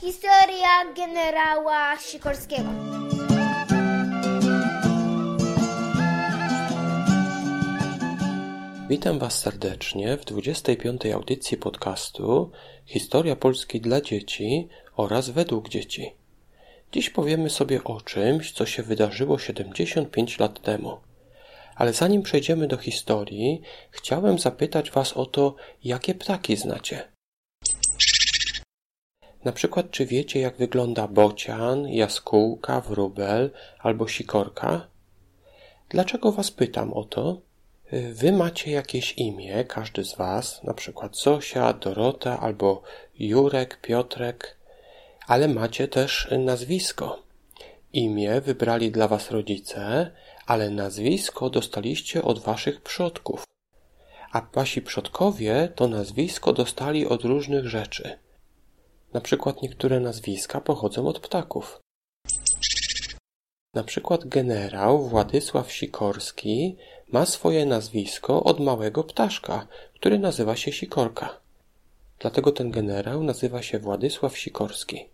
Historia generała Sikorskiego. Witam Was serdecznie w 25. audycji podcastu Historia Polski dla dzieci oraz według dzieci. Dziś powiemy sobie o czymś, co się wydarzyło 75 lat temu. Ale zanim przejdziemy do historii, chciałem zapytać Was o to, jakie ptaki znacie. Na przykład, czy wiecie, jak wygląda bocian, jaskółka, wróbel albo sikorka? Dlaczego Was pytam o to? Wy macie jakieś imię, każdy z Was, na przykład Zosia, Dorota albo Jurek, Piotrek, ale macie też nazwisko. Imię wybrali dla Was rodzice, ale nazwisko dostaliście od Waszych przodków. A Wasi przodkowie to nazwisko dostali od różnych rzeczy. Na przykład niektóre nazwiska pochodzą od ptaków. Na przykład generał Władysław Sikorski ma swoje nazwisko od małego ptaszka, który nazywa się Sikorka. Dlatego ten generał nazywa się Władysław Sikorski.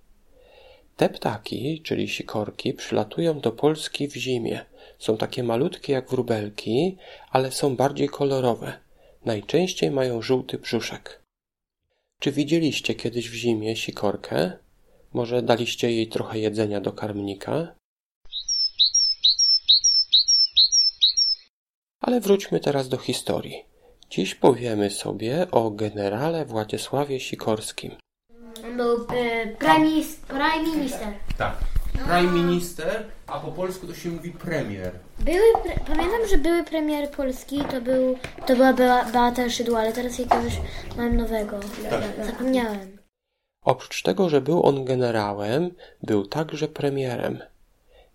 Te ptaki, czyli sikorki, przylatują do Polski w zimie. Są takie malutkie jak wróbelki, ale są bardziej kolorowe. Najczęściej mają żółty brzuszek. Czy widzieliście kiedyś w zimie sikorkę? Może daliście jej trochę jedzenia do karmnika? Ale wróćmy teraz do historii. Dziś powiemy sobie o generale Władysławie Sikorskim. On był e, prime minister. Tak. Prime Minister, a po polsku to się mówi premier. Były, pre, pamiętam, że były premier Polski, to był, to była Bea- Beata Szydło, ale teraz jakiegoś mam nowego. Zapomniałem. Oprócz tego, że był on generałem, był także premierem.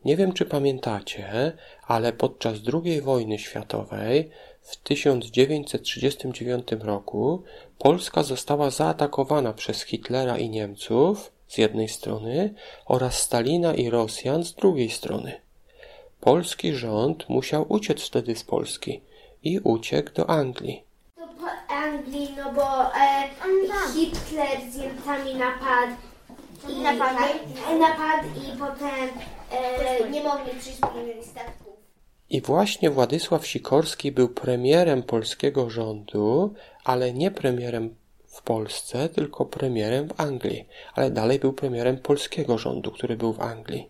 Nie wiem, czy pamiętacie, ale podczas II wojny światowej w 1939 roku Polska została zaatakowana przez Hitlera i Niemców z jednej strony oraz Stalina i Rosjan z drugiej strony. Polski rząd musiał uciec wtedy z Polski i uciekł do Anglii. To po Anglii, no bo e, Hitler z Niemcami napadł. I napadł, napadł i potem e, nie mogli przyjść, statków. I właśnie Władysław Sikorski był premierem polskiego rządu, ale nie premierem w Polsce, tylko premierem w Anglii, ale dalej był premierem polskiego rządu, który był w Anglii.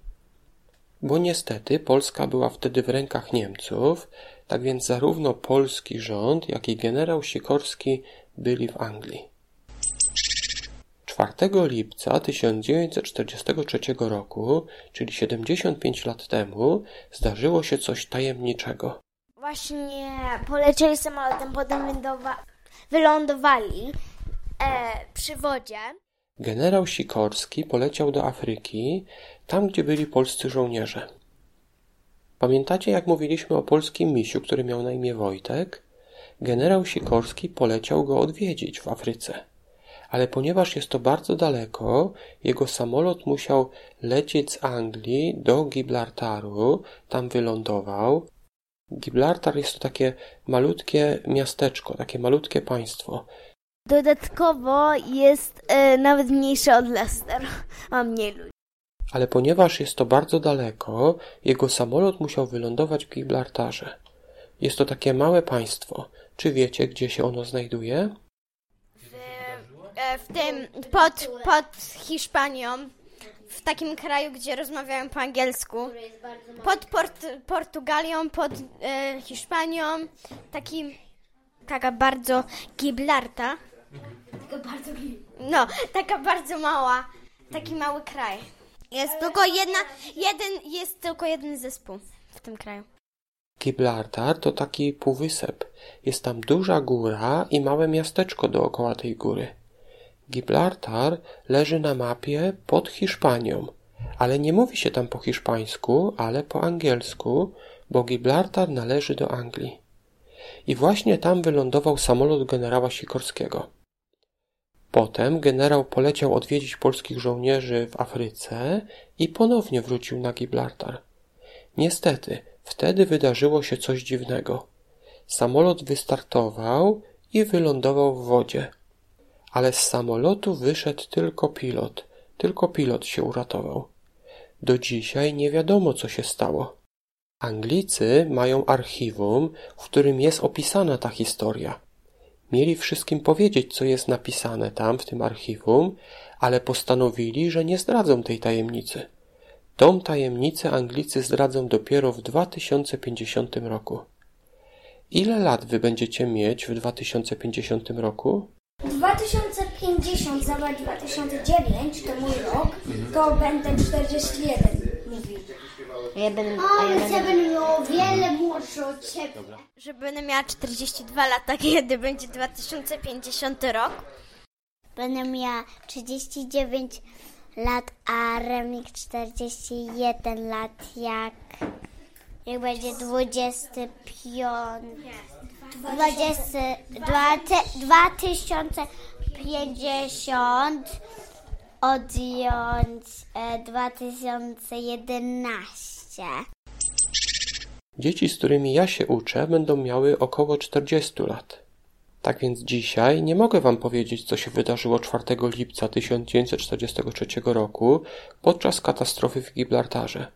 Bo niestety Polska była wtedy w rękach Niemców, tak więc zarówno polski rząd, jak i generał Sikorski byli w Anglii. 4 lipca 1943 roku, czyli 75 lat temu, zdarzyło się coś tajemniczego. Właśnie polecieli samolotem, potem wylądowa- wylądowali e, przy wodzie. Generał Sikorski poleciał do Afryki, tam gdzie byli polscy żołnierze. Pamiętacie, jak mówiliśmy o polskim misiu, który miał na imię Wojtek? Generał Sikorski poleciał go odwiedzić w Afryce. Ale ponieważ jest to bardzo daleko, jego samolot musiał lecieć z Anglii do Gibraltaru, tam wylądował. Gibraltar jest to takie malutkie miasteczko, takie malutkie państwo. Dodatkowo jest e, nawet mniejszy od Leicester. Ma mniej ludzi. Ale ponieważ jest to bardzo daleko, jego samolot musiał wylądować w Gibraltarze. Jest to takie małe państwo. Czy wiecie, gdzie się ono znajduje? e, w tym pod, pod Hiszpanią, w takim kraju, gdzie rozmawiają po angielsku. Pod Port, Portugalią, pod e, Hiszpanią, taki, taka bardzo Gibraltar. No, taka bardzo mała, taki mały kraj. Jest tylko jedna, jeden, jest tylko jeden zespół w tym kraju. Gibraltar to taki półwysep. Jest tam duża góra i małe miasteczko dookoła tej góry. Gibraltar leży na mapie pod Hiszpanią, ale nie mówi się tam po hiszpańsku, ale po angielsku, bo Gibraltar należy do Anglii. I właśnie tam wylądował samolot generała Sikorskiego. Potem generał poleciał odwiedzić polskich żołnierzy w Afryce i ponownie wrócił na Gibraltar. Niestety, wtedy wydarzyło się coś dziwnego. Samolot wystartował i wylądował w wodzie. Ale z samolotu wyszedł tylko pilot. Tylko pilot się uratował. Do dzisiaj nie wiadomo, co się stało. Anglicy mają archiwum, w którym jest opisana ta historia. Mieli wszystkim powiedzieć, co jest napisane tam w tym archiwum, ale postanowili, że nie zdradzą tej tajemnicy. Tą tajemnicę Anglicy zdradzą dopiero w 2050 roku. Ile lat wy będziecie mieć w 2050 roku? 2050 zobacz 2009 to mój rok, to będę 41 mówi. Ja będę, O, więc ja będę miał wiele młodszy od ciebie. Że będę miała 42 lata, kiedy będzie 2050 rok. Będę miała 39 lat, a Remik 41 lat, jak, jak będzie 25. 20, 2050 odjąć e, 2011. Dzieci, z którymi ja się uczę, będą miały około 40 lat. Tak więc dzisiaj nie mogę wam powiedzieć, co się wydarzyło 4 lipca 1943 roku podczas katastrofy w Gibraltarze.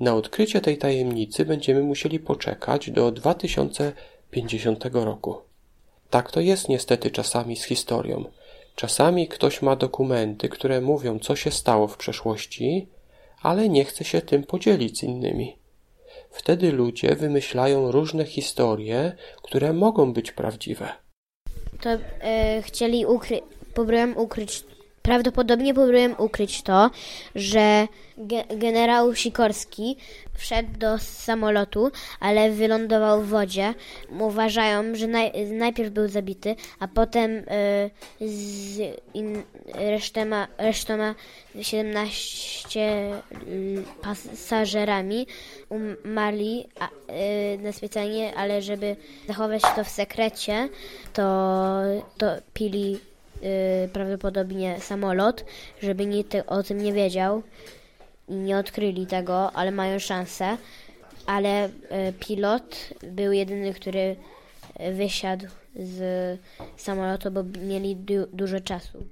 Na odkrycie tej tajemnicy będziemy musieli poczekać do 2050 roku. Tak to jest niestety czasami z historią. Czasami ktoś ma dokumenty, które mówią, co się stało w przeszłości, ale nie chce się tym podzielić z innymi. Wtedy ludzie wymyślają różne historie, które mogą być prawdziwe. to e, chcieli ukryć, próbowałem ukryć, prawdopodobnie próbowałem ukryć to, że ge, generał Sikorski wszedł do samolotu, ale wylądował w wodzie. Uważają, że naj, najpierw był zabity, a potem e, z in, resztema, resztoma 17 l- pasażerami umarli a, e, na specjalnie, ale żeby zachować to w sekrecie, to, to pili y, prawdopodobnie samolot, żeby nikt o tym nie wiedział i nie odkryli tego, ale mają szansę. Ale y, pilot był jedyny, który y, wysiadł z samolotu, bo mieli du- dużo czasu.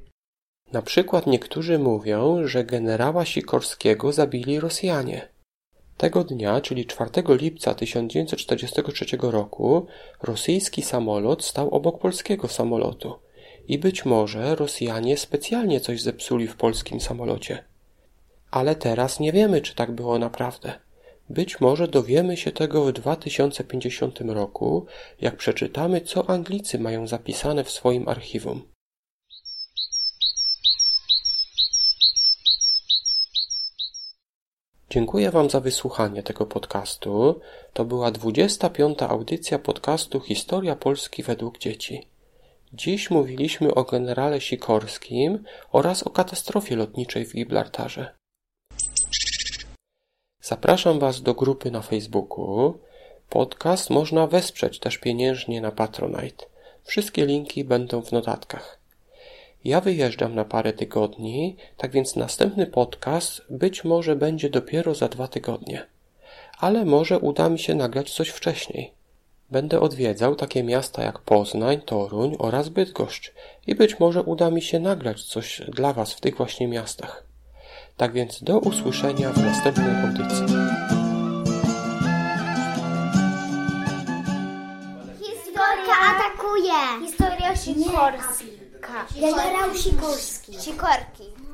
Na przykład niektórzy mówią, że generała Sikorskiego zabili Rosjanie. Tego dnia, czyli 4 lipca 1943 roku, rosyjski samolot stał obok polskiego samolotu i być może Rosjanie specjalnie coś zepsuli w polskim samolocie. Ale teraz nie wiemy, czy tak było naprawdę. Być może dowiemy się tego w 2050 roku, jak przeczytamy, co Anglicy mają zapisane w swoim archiwum. Dziękuję Wam za wysłuchanie tego podcastu. To była 25. audycja podcastu Historia Polski według dzieci. Dziś mówiliśmy o generale Sikorskim oraz o katastrofie lotniczej w Gibraltarze. Zapraszam Was do grupy na Facebooku. Podcast można wesprzeć też pieniężnie na Patronite. Wszystkie linki będą w notatkach. Ja wyjeżdżam na parę tygodni, tak więc następny podcast być może będzie dopiero za dwa tygodnie. Ale może uda mi się nagrać coś wcześniej. Będę odwiedzał takie miasta jak Poznań, Toruń oraz Bydgoszcz i być może uda mi się nagrać coś dla Was w tych właśnie miastach. Tak więc do usłyszenia w następnej audycji. Historia atakuje! Historia Sikorska. Generał Sikorski. Sikorki.